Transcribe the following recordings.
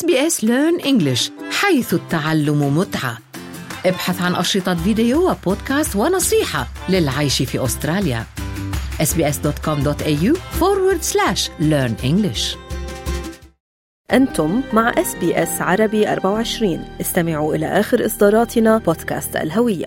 SBS Learn English حيث التعلم متعة. ابحث عن أشرطة فيديو وبودكاست ونصيحة للعيش في أستراليا. Sbs.com.au forward slash learn English. أنتم مع SBS عربي 24 استمعوا إلى آخر إصداراتنا بودكاست الهوية.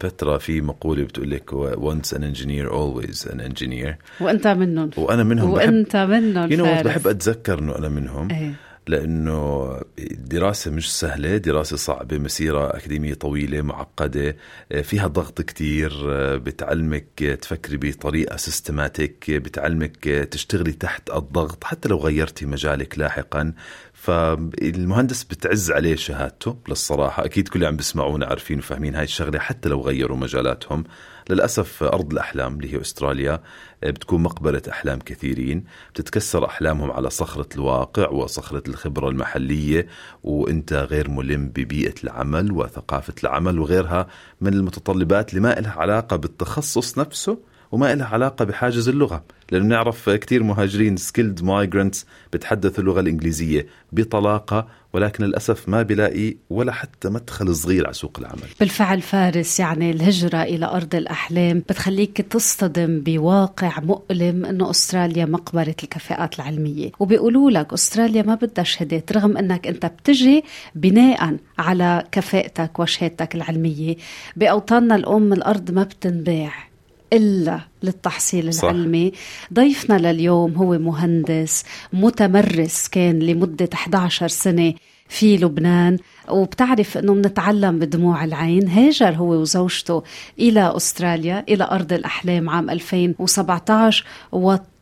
فترة في مقولة بتقول لك once an engineer always an engineer. وأنت منهم. وأنا منهم. وأنت منهم you know. بحب أتذكر إنه أنا منهم. إيه. لأنه الدراسة مش سهلة دراسة صعبة مسيرة أكاديمية طويلة معقدة فيها ضغط كتير بتعلمك تفكري بطريقة سيستماتيك بتعلمك تشتغلي تحت الضغط حتى لو غيرتي مجالك لاحقا. فالمهندس بتعز عليه شهادته للصراحة. أكيد كل اللي عم بيسمعونا عارفين وفاهمين هاي الشغلة حتى لو غيروا مجالاتهم. للأسف أرض الأحلام اللي هي أستراليا بتكون مقبرة أحلام كثيرين. بتتكسر أحلامهم على صخرة الواقع وصخرة الخبرة المحلية وأنت غير ملم ببيئة العمل وثقافة العمل وغيرها من المتطلبات اللي ما لها علاقة بالتخصص نفسه وما لها علاقة بحاجز اللغة لأنه نعرف كثير مهاجرين skilled migrants بتحدثوا اللغة الإنجليزية بطلاقة ولكن للأسف ما بلاقي ولا حتى مدخل صغير على سوق العمل. بالفعل فارس يعني الهجرة إلى أرض الأحلام بتخليك تصطدم بواقع مؤلم أنه أستراليا مقبرة الكفاءات العلمية. وبيقولوا لك أستراليا ما بدها شهادات رغم أنك أنت بتجي بناء على كفاءتك وشهادتك العلمية. بأوطاننا الأم الأرض ما بتنباع. إلا للتحصيل صح. العلمي ضيفنا لليوم هو مهندس متمرس كان لمدة 11 سنة في لبنان وبتعرف إنه بنتعلم بدموع العين هاجر هو وزوجته إلى أستراليا إلى أرض الأحلام عام 2017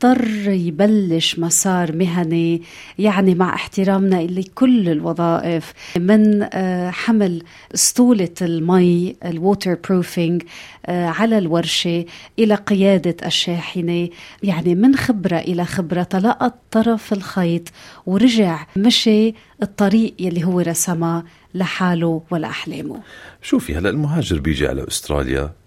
واضطر يبلش مسار مهني يعني مع احترامنا لكل الوظائف من آه، حمل سطولة المي ال waterproofing على الورشة إلى قيادة الشاحنة. يعني من خبرة إلى خبرة تلقط طرف الخيط ورجع مشي الطريق يلي هو رسمه لحاله ولأحلامه شوفي هلا المهاجر بيجي على أستراليا آه،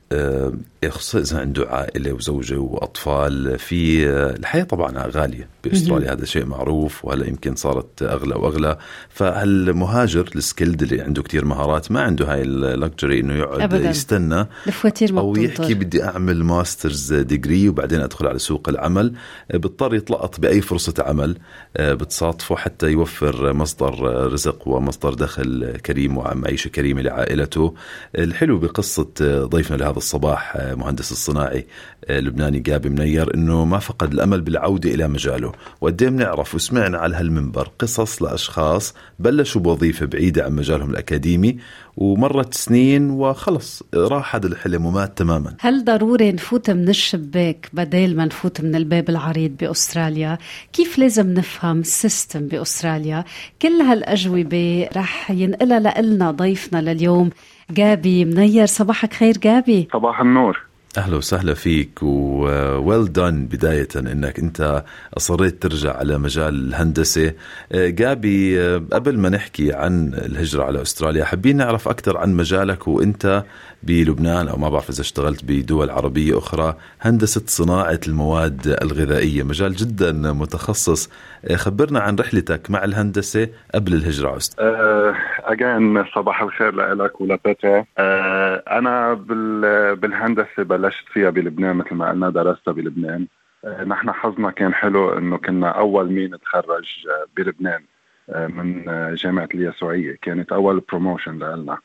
خصوصا اذا عنده عائلة وزوجة وأطفال. في آه، الحياة طبعا غالية. بأستراليا هذا شيء معروف وهلا يمكن صارت أغلى وأغلى. فالمهاجر ال skilled اللي عنده كتير مهارات ما عنده هاي ال luxury إنه يقعد أبداً. يستنى الفواتير أو يحكي بدي أعمل master's degree وبعدين أدخل على سوق العمل. آه، بيضطر يتلقط بأي فرصة عمل. آه، بتصادفه حتى يوفر مصدر رزق ومصدر دخل كريم ومعيشه كريمة لعائلته. الحلو بقصة ضيفنا لهذا الصباح آه، مهندس الصناعي آه، لبناني جابي منير إنه ما فقد الأمل بالعودة إلى مجاله. وقد بنعرف وسمعنا على هالمنبر قصص لأشخاص بلشوا بوظيفة بعيدة عن مجالهم الأكاديمي ومرت سنين وخلص راح هذا الحلم ومات تماما. هل ضروري نفوت من الشباك بدل ما نفوت من الباب العريض بأستراليا؟ كيف لازم نفهم ال system بأستراليا؟ كل هالأجوبة رح ينقلها لنا ضيفنا لليوم جابي منير صباحك خير جابي. صباح النور. أهلا وسهلا فيك و well done بداية إنك أنت أصريت ترجع على مجال الهندسة. آه، جابي آه، قبل ما نحكي عن الهجرة على أستراليا حابين نعرف أكثر عن مجالك وأنت بلبنان أو ما بعرف إذا اشتغلت بدول عربية أخرى هندسة صناعة المواد الغذائية مجال جدا متخصص. آه، خبرنا عن رحلتك مع الهندسة قبل الهجرة على استراليا اجين صباح الخير لك ولبيتي أه أنا بال بالهندسة بلشت فيها بلبنان مثل ما قلنا درستها بلبنان. أه نحن حظنا كان حلو إنه كنا أول مين تخرج آه، بلبنان من آه، جامعة اليسوعيه كانت أول بروموشن لنا.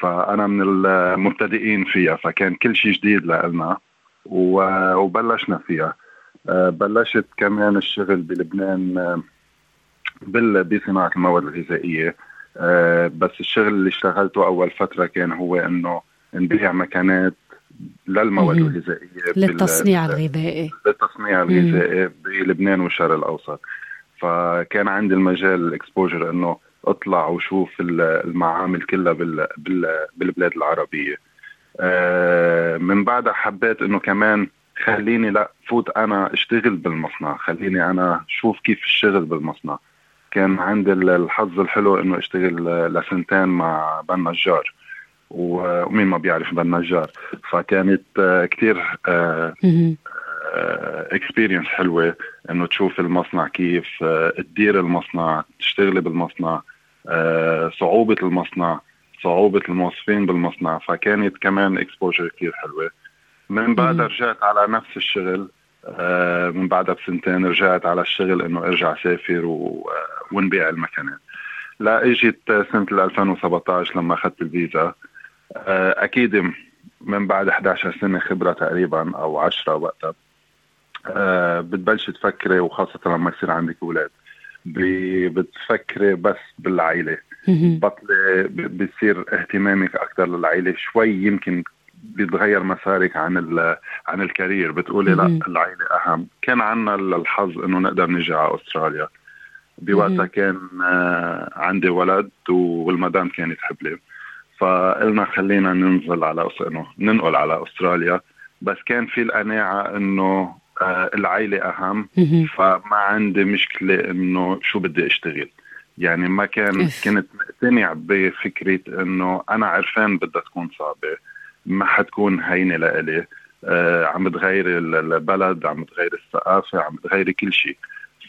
فأنا من المبتدئين فيها فكان كل شيء جديد لنا و- وبلشنا فيها. أه بلشت كمان الشغل بلبنان آه، بصناعة المواد الغذائية. آه، بس الشغل اللي اشتغلته أول فترة كان هو إنه نبيع مكانات للمواد. الغذائية للتصنيع الغذائي. للتصنيع الغذائي بلبنان والشرق الأوسط. فكان عندي المجال الإكسبوجر إنه اطلع وشوف ال- المعامل كلها بال- بال- بالبلاد العربية. آه، من بعدها حبيت إنه كمان خليني لا فوت أنا أشتغل بالمصنع. خليني أنا شوف كيف الشغل بالمصنع. كان عندي ال- الحظ الحلو إنه أشتغل لسنتين مع بن نجار. ومين ما بيعرف بن نجار. فكانت آه، كتير آه،. experience حلوة إنه تشوف المصنع كيف تدير المصنع تشتغلي بالمصنع صعوبة المصنع صعوبة الموظفين بالمصنع فكانت كمان اكسبوجر كثير حلوة. من بعدها رجعت على نفس الشغل من بعدها بسنتين رجعت على الشغل إنه أرجع سافر ونبيع المكنات لا إجت سنة 2017 لما أخذت الفيزا. أكيد من بعد 11 سنة خبرة تقريبا أو 10 وقتها. بتبلش تفكري وخاصة لما يصير عندك أولاد. بتفكري بس بالعائله بطلي بصير اهتمامك أكثر للعائله شوي يمكن بيتغير مسارك عن عن الكارير. بتقولي لا العائله أهم. كان عنا الحظ إنه نقدر نجي على أستراليا. بوقتها كان آه، عندي ولد والمدام كانت حبلة. فقلنا خلينا ننزل على إنه ننقل على أستراليا. بس كان في القناعة إنه آه، العائلة أهم. فما عندي مشكلة إنه شو بدي أشتغل. يعني ما كان كنت مقتنع بفكرة إنه أنا عرفان بدها تكون صعبة. ما حتكون هينة لإلي. آه عم بتغير البلد عم بتغير الثقافة عم بتغير كل شيء.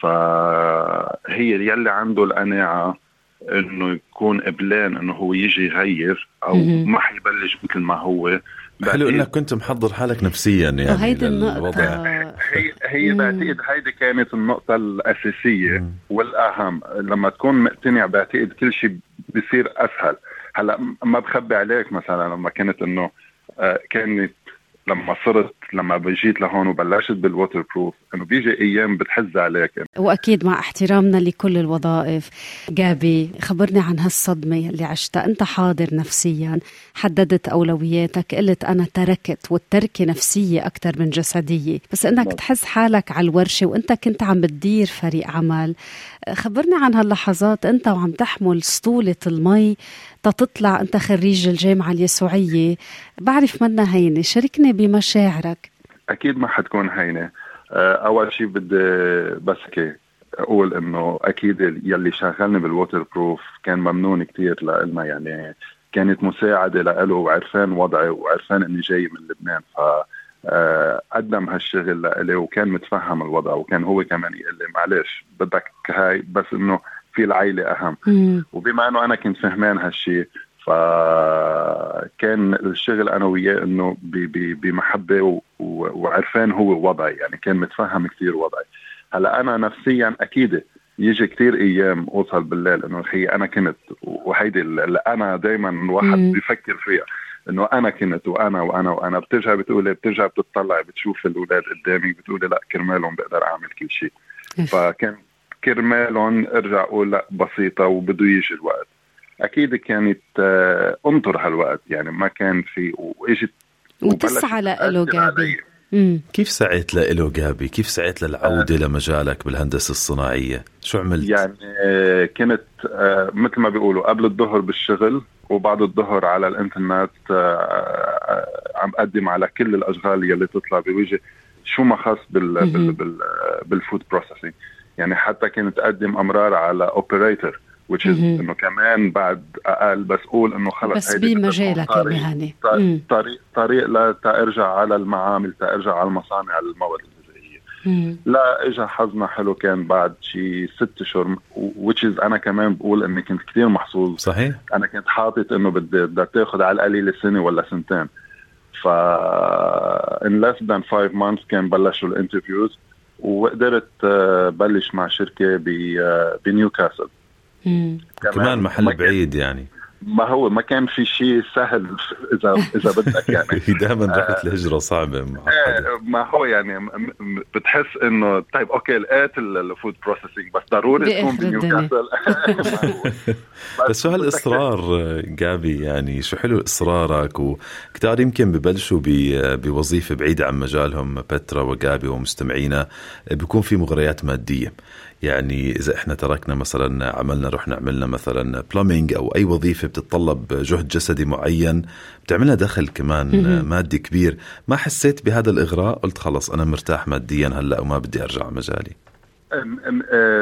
فهي يلي عنده القناعة إنه يكون قبلان إنه هو يجي يغير أو ما حيبلش مثل ما هو. حلو إنك كنت محضر حالك نفسيا يعني وهيدي النقطة. هي هي بعتقد هيدي كانت النقطة الأساسية مم. والأهم. لما تكون مقتنع بعتقد كل شيء بصير أسهل. هلأ ما بخبي عليك مثلا لما كنت إنه آه، كانت لما صرت لما جيت لهون وبلشت بالووتر بروف إنه بيجي أيام بتحز عليك. وأكيد مع احترامنا لكل الوظائف. جابي خبرني عن هالصدمة اللي عشتها. أنت حاضر نفسيا حددت أولوياتك قلت أنا تركت والتركة نفسية أكثر من جسدية. بس إنك. تحس حالك على الورشه وأنت كنت عم بتدير فريق عمل. خبرني عن هاللحظات. أنت وعم تحمل سطولة المي تطلع أنت خريج الجامعة اليسوعية. بعرف منا هينة. شاركني بمشاعرك. أكيد ما حتكون هينة. آه، أول شيء بدي بس كي أقول إنه أكيد يلي شغلني بال waterproof كان ممنون كثير لنا يعني كانت مساعدة له وعرفان وضعي وعرفان إني جاي من لبنان. ف آه، قدم هالشغل لإلي وكان متفهم الوضع وكان هو كمان يقول لي معلش بدك هاي بس إنه في العائله أهم. وبما إنه أنا كنت فهمان هالشيء فكان الشغل أنا وياه إنه بمحبة وعرفان هو وضعي يعني كان متفهم كثير وضعي. هلا أنا نفسيا أكيد يجي كثير أيام أوصل بالليل إنه هي أنا كنت وهيدي اللي أنا دائما الواحد بيفكر فيها إنه أنا كنت وأنا وأنا وأنا بترجع بتقولي بترجع بتطلع بتشوف الأولاد قدامك بتقولي لأ كرمالهم بقدر أعمل كل شيء. فكان كرمالهم ارجع أقول لأ بسيطة وبده يجي الوقت. أكيد كانت آه، انطر هالوقت يعني ما كان في وإجت وتسعى له جابي كيف سعيت له جابي؟ كيف سعيت للعودة آه. لمجالك بالهندسة الصناعية؟ شو عملت؟ يعني آه، كنت آه، مثل ما بيقولوا قبل الظهر بالشغل وبعد الظهر على الإنترنت عم أقدم على كل الأشغال يلي تطلع بوجه شو ما بال بال بال بال food processing يعني حتى كنت أقدم أمرار على operator which is إنه كمان بعد أقل بس قول إنه خلص بس بمجالك المهني طريق طريق لترجع على المعامل ترجع على المصانع المواد الغذائية. لا اجى حظنا حلو كان بعد شي ست اشهر which is أنا كمان بقول إني كنت كثير محظوظ. صحيح. أنا كنت حاطط إنه بدي بدها تاخذ على القليله سنة ولا سنتين. ف in less than five months كان بلشوا الانترفيوز وقدرت آه، بلش مع شركة آه، بنيوكاسل. كمان محل بعيد يعني. ما هو ما كان في شيء سهل اذا إذا بدك يعني. دائما رحلة الهجرة صعبة معقده ما هو يعني بتحس إنه طيب okay لقيت ال food processing بس ضروري تكون بنيوكاسل. بس شو هالإصرار جابي؟ يعني شو حلو إصرارك؟ وكتار يمكن ببلشوا بوظيفة بعيدة عن مجالهم بترا وجابي ومستمعينا بيكون في مغريات مادية. يعني إذا إحنا تركنا مثلا عملنا رحنا عملنا مثلا بلومينج أو أي وظيفة بتتطلب جهد جسدي معين بتعملها دخل كمان مادي كبير. ما حسيت بهذا الإغراء؟ قلت خلص أنا مرتاح ماديا هلأ وما بدي أرجع مجالي.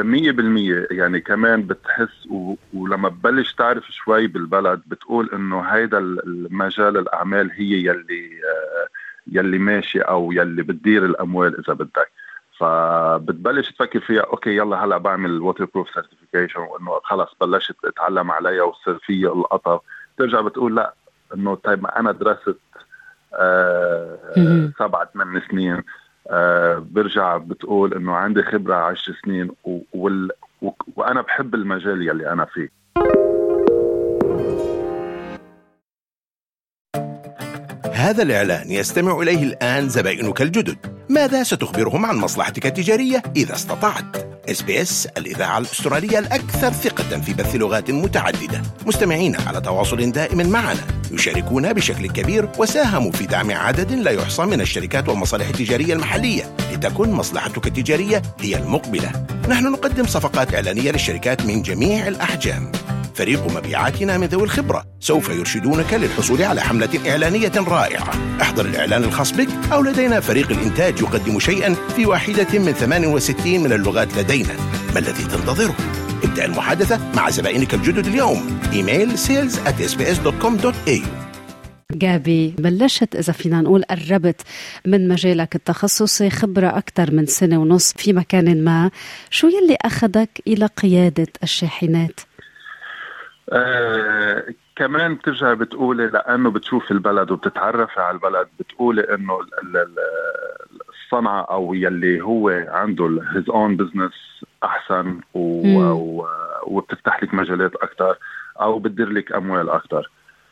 مية بالمية. يعني كمان بتحس و... ولما تبلش تعرف شوي بالبلد بتقول إنه هيدا المجال الأعمال هي يلي يلي ماشي أو يلي بتدير الأموال إذا بدك. فبتبلش تفكر فيها okay يلا هلأ بعمل waterproof certification وإنه خلص بلشت أتعلم عليها وصير في القطع ترجع بتقول لأ إنه طيب ما أنا درست آه سبعة ثمان سنين. آه برجع بتقول إنه عندي خبرة عشر سنين وال وأنا بحب المجال يلي أنا فيه. هذا الإعلان يستمع إليه الآن زبائنك الجدد ماذا ستخبرهم عن مصلحتك التجارية إذا استطعت؟ SBS الإذاعة الأسترالية الأكثر ثقة في بث لغات متعددة مستمعين على تواصل دائم معنا يشاركون بشكل كبير وساهموا في دعم عدد لا يحصى من الشركات والمصالح التجارية المحلية لتكن مصلحتك التجارية هي المقبلة نحن نقدم صفقات إعلانية للشركات من جميع الأحجام فريق مبيعاتنا من ذوي الخبرة. سوف يرشدونك للحصول على حملة إعلانية رائعة. احضر الإعلان الخاص بك أو لدينا فريق الإنتاج يقدم شيئا في واحدة من 68 من اللغات لدينا. ما الذي تنتظره؟ ابدأ المحادثة مع زبائنك الجدد اليوم. إيميل sales at sbs.com.au جابي بلشت إذا فينا نقول قربت من مجالك التخصصي خبرة أكثر من سنة ونص في مكان ما. شو يلي أخذك إلى قيادة الشاحنات؟ آه كمان بترجع بتقولي لأنه بتشوف البلد وبتتعرفي على البلد بتقولي إنه الصنعة أو يلي هو عنده his own business أحسن و... وبتفتح لك مجالات أكثر أو بتدير لك أموال أكثر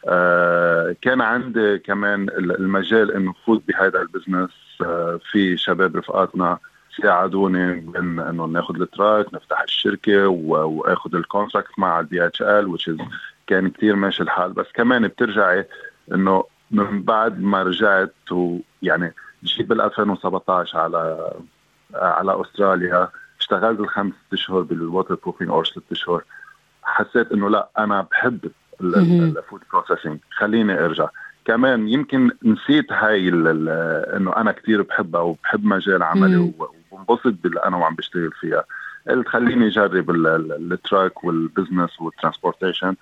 آه كان عندي كمان المجال إنه فوت بهذا ال business آه في شباب رفقاتنا ساعدوني بان أنه ناخذ ال truck نفتح الشركة واخذ ال contract مع ال DHL which is كان كثير ماشي الحال. بس كمان بترجعي إنه من بعد ما رجعت ويعني جيت بال 2017 على على أستراليا اشتغلت الخمس أشهر بال waterproofing or ست أشهر. حسيت إنه لا أنا بحب ال food processing خليني أرجع. كمان يمكن نسيت هاي إنه أنا كثير بحبها وبحب مجال عملي وبنبسط باللي أنا وعم بشتغل فيها. قلت خليني أجرب ال truck وال business وال transportation.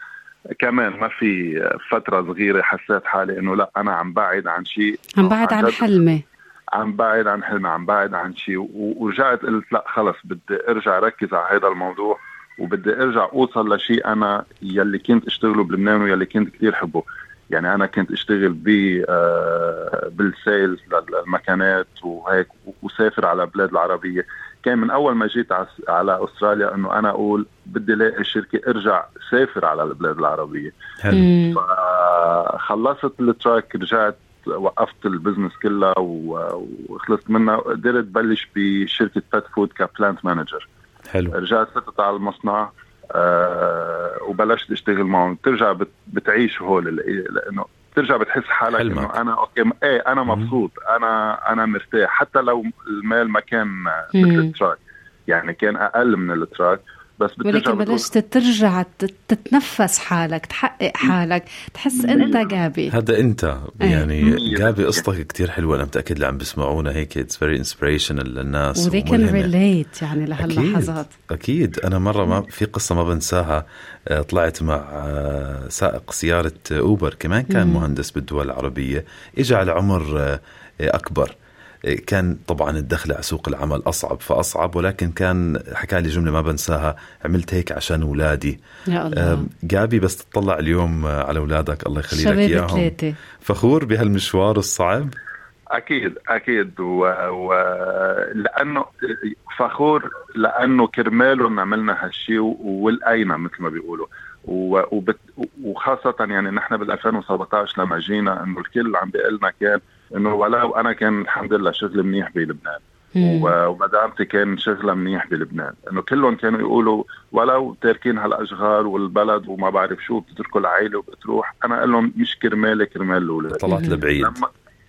كمان ما في فترة صغيرة حسيت حالي إنه لا أنا عم بعد عن شيء. عم بعد عن حلمي عم بعد عن حلمي عم بعد عن شيء. ورجعت قلت لا خلص بدي أرجع ركز على هذا الموضوع وبدي أرجع أوصل لشيء أنا يلي كنت أشتغله بلبنان ويلي كنت كثير حبه. يعني أنا كنت أشتغل ب آه، بال sales للمكانات وهيك وسافر على بلاد العربية. كان من أول ما جيت على أستراليا إنه أنا أقول بدي ألاقي شركة أرجع سافر على البلاد العربية. حلو. فخلصت ال truck رجعت وقفت ال business كلها وخلصت منها قدرت بلش بشركة pet food ك plant manager حلو. رجعت فتت على المصنع. آه وبلشت اشتغل معهم. بترجع بت بتعيش هول لأنه بترجع بتحس حالك إنه أنا okay إيه أنا مبسوط أنا أنا مرتاح. حتى لو المال ما كان مثل ال truck. يعني كان أقل من ال truck. بس ولكن بلشت ترجع تتنفس حالك تحقق حالك. تحس أنت جابي. هذا أنت. إيه. يعني جابي قصتك كتير حلوة أنا متأكد اللي عم بسمعونا هيك it's very inspirational للناس and they can ريليت يعني لهاللحظات. أكيد. أكيد. أنا مرة ما في قصة ما بنساها. آه، طلعت مع آه، سائق سيارة أوبر. كمان كان مهندس بالدول العربية. اجى على عمر آه، أكبر. كان طبعا الدخل على سوق العمل أصعب فأصعب ولكن كان حكى لي جملة ما بنساها عملت هيك عشان أولادي. يا الله. جابي بس تطلع اليوم على أولادك الله يخلي لك إياهم. فخور بهالمشوار الصعب؟ أكيد أكيد. و... لأنه فخور لأنه كرمالهم عملنا هالشيء ولقينا مثل ما بيقولوا. وبت... وخاصة يعني نحن بال 2017 لما جينا إنه الكل عم بيقول لنا كان إنه ولو أنا كان الحمد لله شغل منيح بلبنان. ومدامتي كان شغلها منيح بلبنان. إنه كلهم كانوا يقولوا ولو تاركين هالأشغال والبلد وما بعرف شو بتتركوا العائله وبتروح. أنا أقول لهم مش كرمالي كرمال الأولاد. طلعت لبعيد. لما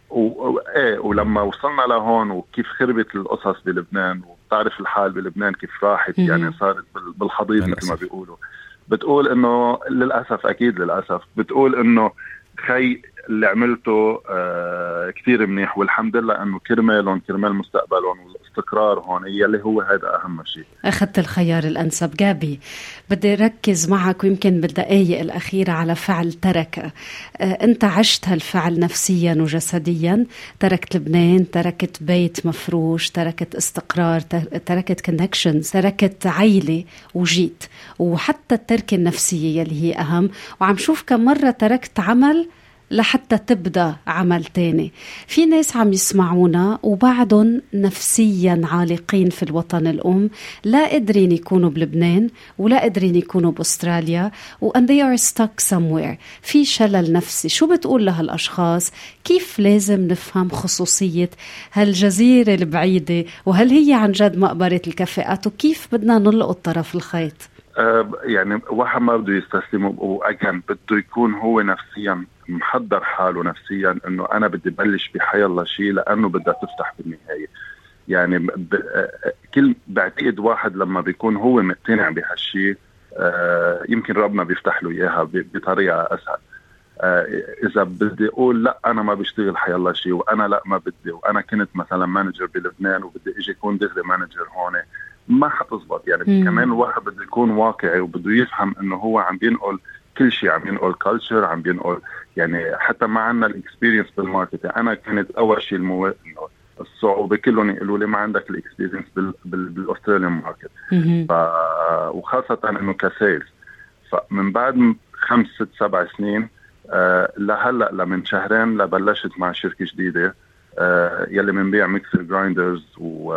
و... إيه ولما وصلنا لهون وكيف خربت القصص بلبنان وبتعرف الحال بلبنان كيف راحت يعني صارت بالحضيض مثل ما بيقولوا. بتقول إنه للأسف أكيد للأسف بتقول إنه خي اللي عملته آه كثير منيح والحمد لله إنه كرمالهم كرمال مستقبلهم والاستقرار هون يلي هو هذا أهم شيء أخذت الخيار الأنسب. جابي بدي ركز معك ويمكن بالدقائق الأخيرة على فعل ترك. آه أنت عشت هالفعل نفسيا وجسديا تركت لبنان تركت بيت مفروش تركت استقرار تركت connections تركت عيلة وجيت. وحتى التركة النفسية يلي هي أهم. وعم شوف كم مرة تركت عمل لحتى تبدأ عمل تاني. في ناس عم يسمعونا وبعدهم نفسيا عالقين في الوطن الأم. لا قادرين يكونوا بلبنان ولا قادرين يكونوا بأستراليا and they are stuck somewhere. في شلل نفسي. شو بتقول لهالأشخاص؟ كيف لازم نفهم خصوصية هالجزيرة البعيدة؟ وهل هي عن جد مقبرة الكفاءات؟ وكيف بدنا نلقط طرف الخيط؟ أه يعني واحد ما بده يستسلم واجان بده يكون هو نفسيا محضر حاله نفسيا إنه أنا بدي بلش بحي الله شيء لأنه بدها تفتح بالنهاية. يعني ب... كل بعتقد واحد لما بيكون هو مقتنع بهالشيء آه يمكن ربنا بيفتح له إياها بطريقة أسهل. آه إذا بدي أقول لا أنا ما بشتغل حي الله شيء وأنا لا ما بدي. وأنا كنت مثلا manager بلبنان وبدي إجي اكون دغري manager هون. ما حتزبط. يعني مم. كمان الواحد بده يكون واقعي وبده يفهم إنه هو عم بينقل كل شيء عم ينقل culture عم بينقل يعني حتى ما عندنا ال experience بال marketing أنا كانت أول شيء المو... الصعوبة كلهم يقولوا لي ما عندك ال experience بال... بال... بال Australian market ف... وخاصة إنه ك sales. فمن بعد خمس ست سبع سنين آه لهلأ لمن شهرين لبلشت مع شركة جديدة آه يلي بنبيع mixer grinders و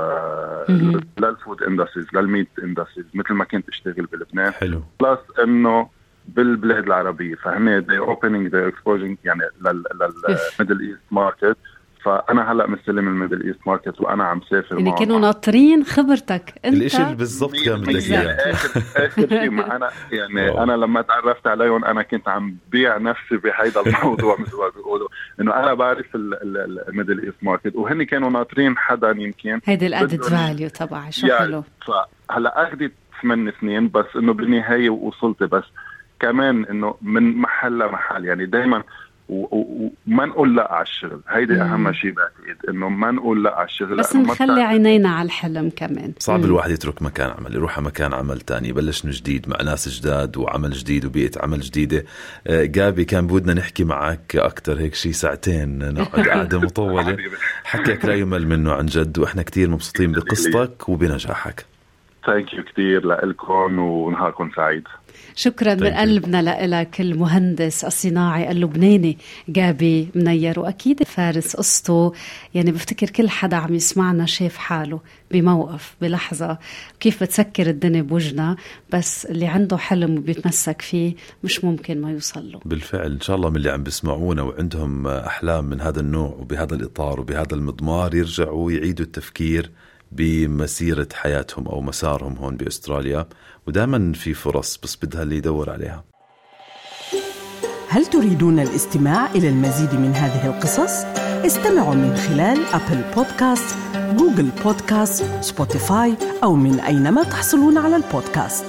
لل food industries لل meat industries مثل ما كنت أشتغل بلبنان. حلو. plus إنه بالبلاد العربية فهن they opening their exposing يعني لل Middle East market فأنا هلأ مستلم ال Middle East market وأنا عم سافر يعني كانوا ناطرين خبرتك. أنت؟ الشيء اللي بالضبط كان بدك إياه. آخر آخر شيء ما أنا يعني أنا لما تعرفت عليهم أنا كنت عم بيع نفسي بهيدا الموضوع. مثل ما بيقولوا انه أنا بعرف ال Middle East market وهن كانوا ناطرين حدا يمكن. هيدي ال added value تبعها شو حلو؟ فهلأ أخذت ثمان سنين بس إنه بالنهاية وصلت بس كمان إنه من محل لمحل يعني دائما وما نقول لا على الشغل هيدي مم. أهم شيء بعتقد إنه ما نقول لا على الشغل بس نخلي عينينا على الحلم كمان. صعب مم. الواحد يترك مكان عمل يروح على مكان عمل تاني يبلش من جديد مع ناس جداد وعمل جديد وبيئة عمل جديدة. آه جابي كان بودنا نحكي معك أكثر هيك شيء ساعتين نقعد قعده مطولة. حكيك لا يمل منه عن جد وإحنا كثير مبسوطين بقصتك وبنجاحك. ثانك يو كثير لكم ونهاركم سعيد. شكرا من قلبنا لك المهندس الصناعي اللبناني جابي منير. وأكيد فارس قصته يعني بفتكر كل حدا عم يسمعنا شاف حاله بموقف بلحظة كيف بتسكر الدنيا بوجنا بس اللي عنده حلم وبيتمسك فيه مش ممكن ما يوصل له. بالفعل إن شاء الله من اللي عم بيسمعونا وعندهم أحلام من هذا النوع وبهذا الإطار وبهذا المضمار يرجعوا يعيدوا التفكير. بمسيرة حياتهم أو مسارهم هون بأستراليا ودائما في فرص بس بدها اللي يدور عليها هل تريدون الاستماع إلى المزيد من هذه القصص؟ استمعوا من خلال Apple Podcast، Google Podcast، Spotify أو من أينما تحصلون على البودكاست